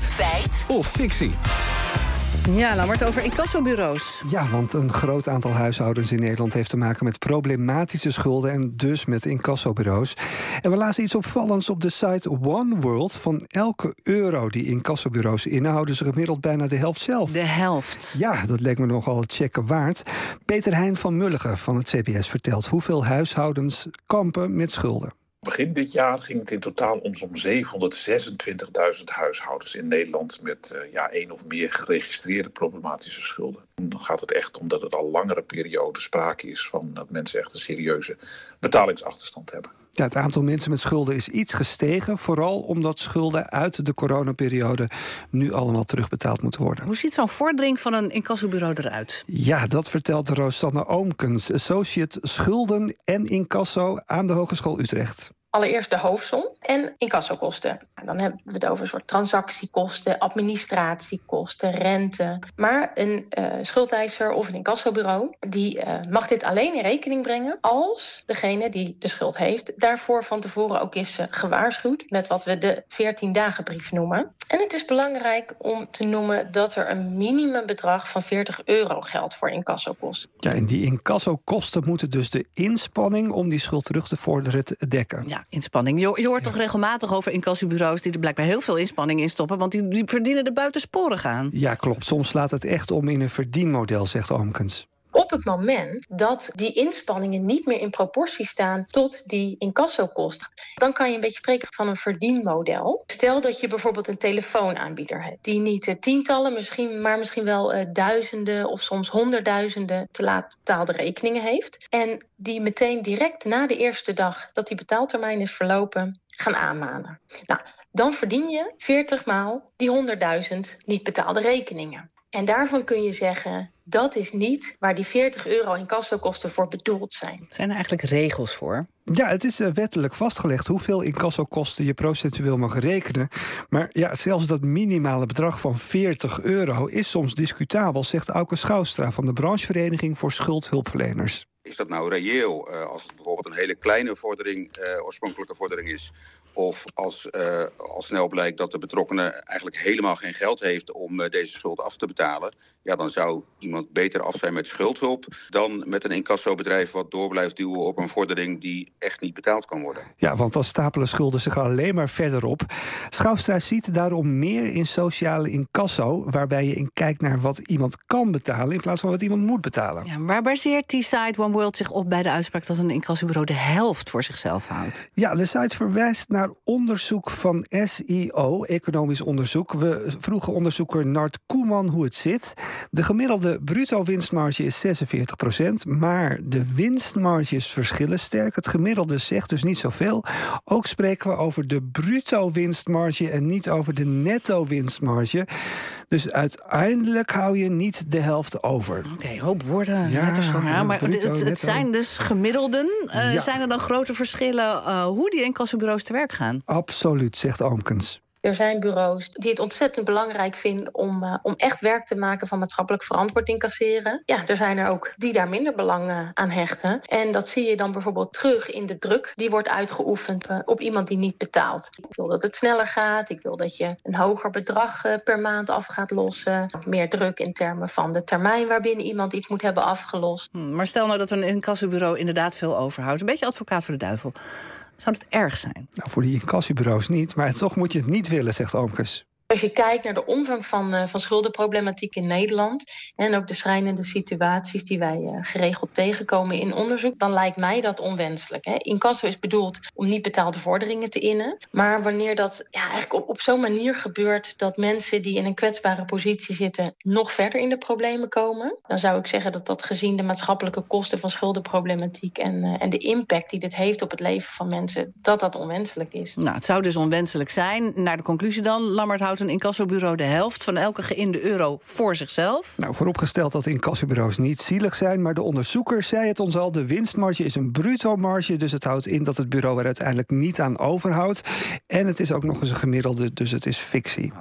Feit. Feit. Of fictie. Ja, Lammert, over incassobureaus. Ja, want een groot aantal huishoudens in Nederland heeft te maken met problematische schulden en dus met incassobureaus. En we lazen iets opvallends op de site One World. Van elke euro die incassobureaus inhouden, ze gemiddeld bijna de helft zelf. De helft. Ja, dat leek me nogal het checken waard. Peter Heijn van Mulligen van het CBS vertelt hoeveel huishoudens kampen met schulden. Begin dit jaar ging het in totaal om zo'n 726.000 huishoudens in Nederland met uh, ja, één of meer geregistreerde problematische schulden. Dan gaat het echt om dat het al langere periode sprake is van dat mensen echt een serieuze betalingsachterstand hebben. Ja, het aantal mensen met schulden is iets gestegen. Vooral omdat schulden uit de coronaperiode nu allemaal terugbetaald moeten worden. Hoe ziet zo'n vordering van een incassobureau eruit? Ja, dat vertelt Rosanne Oomkens, associate schulden en incasso aan de Hogeschool Utrecht. Allereerst de hoofdsom en incassokosten. Dan hebben we het over een soort transactiekosten, administratiekosten, rente. Maar een uh, schuldeiser of een incassobureau... die uh, mag dit alleen in rekening brengen... als degene die de schuld heeft... daarvoor van tevoren ook is uh, gewaarschuwd... met wat we de 14-dagenbrief noemen. En het is belangrijk om te noemen... dat er een minimumbedrag van 40 euro geldt voor incassokosten. Ja, en die incassokosten moeten dus de inspanning... om die schuld terug te vorderen te dekken. Ja, inspanning. Je, je hoort toch regelmatig over incassobureaus... die er blijkbaar heel veel inspanning in stoppen... want die, die verdienen er buitensporig aan. Ja, klopt. Soms slaat het echt om in een verdienmodel, zegt Omkens. Op het moment dat die inspanningen niet meer in proportie staan tot die incassokosten, dan kan je een beetje spreken van een verdienmodel. Stel dat je bijvoorbeeld een telefoonaanbieder hebt die niet uh, tientallen, misschien, maar misschien wel uh, duizenden of soms honderdduizenden te laat betaalde rekeningen heeft. En die meteen direct na de eerste dag dat die betaaltermijn is verlopen, gaan aanmanen. Nou, dan verdien je 40 maal die 100.000 niet betaalde rekeningen. En daarvan kun je zeggen, dat is niet waar die 40 euro in kassokosten voor bedoeld zijn. Zijn er eigenlijk regels voor? Ja, het is wettelijk vastgelegd hoeveel incassokosten je procentueel mag rekenen. Maar ja, zelfs dat minimale bedrag van 40 euro is soms discutabel, zegt Auke Schouwstra van de branchevereniging voor schuldhulpverleners. Is dat nou reëel uh, als het bijvoorbeeld een hele kleine vordering, uh, oorspronkelijke vordering is? Of als uh, al snel blijkt dat de betrokkenen eigenlijk helemaal geen geld heeft om deze schuld af te betalen. Ja, dan zou iemand beter af zijn met schuldhulp dan met een incassobedrijf wat door blijft duwen op een vordering die echt niet betaald kan worden. Ja, want dan stapelen schulden zich alleen maar verder op. Schouwstra ziet daarom meer in sociale incasso, waarbij je in kijkt naar wat iemand kan betalen in plaats van wat iemand moet betalen. Ja, waar baseert die site One World zich op bij de uitspraak dat een incassobureau de helft voor zichzelf houdt? Ja, de site verwijst naar onderzoek van SIO, economisch onderzoek. We vroegen onderzoeker Nart Koeman hoe het zit. De gemiddelde bruto winstmarge is 46 procent, maar de winstmarges verschillen sterk. Het gemiddelde zegt dus niet zoveel. Ook spreken we over de bruto winstmarge en niet over de netto winstmarge. Dus uiteindelijk hou je niet de helft over. Oké, okay, hoop woorden. Ja, ja maar bruto, het, het zijn dus gemiddelden. Uh, ja. Zijn er dan grote verschillen uh, hoe die incassobureaus te werk gaan? Absoluut, zegt Omkens. Er zijn bureaus die het ontzettend belangrijk vinden om, uh, om echt werk te maken van maatschappelijk verantwoord incasseren. Ja, er zijn er ook die daar minder belang aan hechten. En dat zie je dan bijvoorbeeld terug in de druk die wordt uitgeoefend uh, op iemand die niet betaalt. Ik wil dat het sneller gaat. Ik wil dat je een hoger bedrag per maand af gaat lossen. Meer druk in termen van de termijn waarbinnen iemand iets moet hebben afgelost. Hmm, maar stel nou dat een incassobureau inderdaad veel overhoudt. Een beetje advocaat voor de duivel. Zou het erg zijn? Nou, voor die incassobureaus niet, maar toch moet je het niet willen, zegt Oomkes. Als je kijkt naar de omvang van, uh, van schuldenproblematiek in Nederland... en ook de schrijnende situaties die wij uh, geregeld tegenkomen in onderzoek... dan lijkt mij dat onwenselijk. Hè. Incasso is bedoeld om niet betaalde vorderingen te innen. Maar wanneer dat ja, eigenlijk op, op zo'n manier gebeurt... dat mensen die in een kwetsbare positie zitten... nog verder in de problemen komen... dan zou ik zeggen dat dat gezien de maatschappelijke kosten van schuldenproblematiek... en, uh, en de impact die dit heeft op het leven van mensen... dat dat onwenselijk is. Nou, het zou dus onwenselijk zijn. Naar de conclusie dan, Lammert houdt een incassobureau de helft van elke geïnde euro voor zichzelf? Nou, vooropgesteld dat incassobureaus niet zielig zijn, maar de onderzoeker zei het ons al: de winstmarge is een bruto marge, dus het houdt in dat het bureau er uiteindelijk niet aan overhoudt. En het is ook nog eens een gemiddelde, dus het is fictie.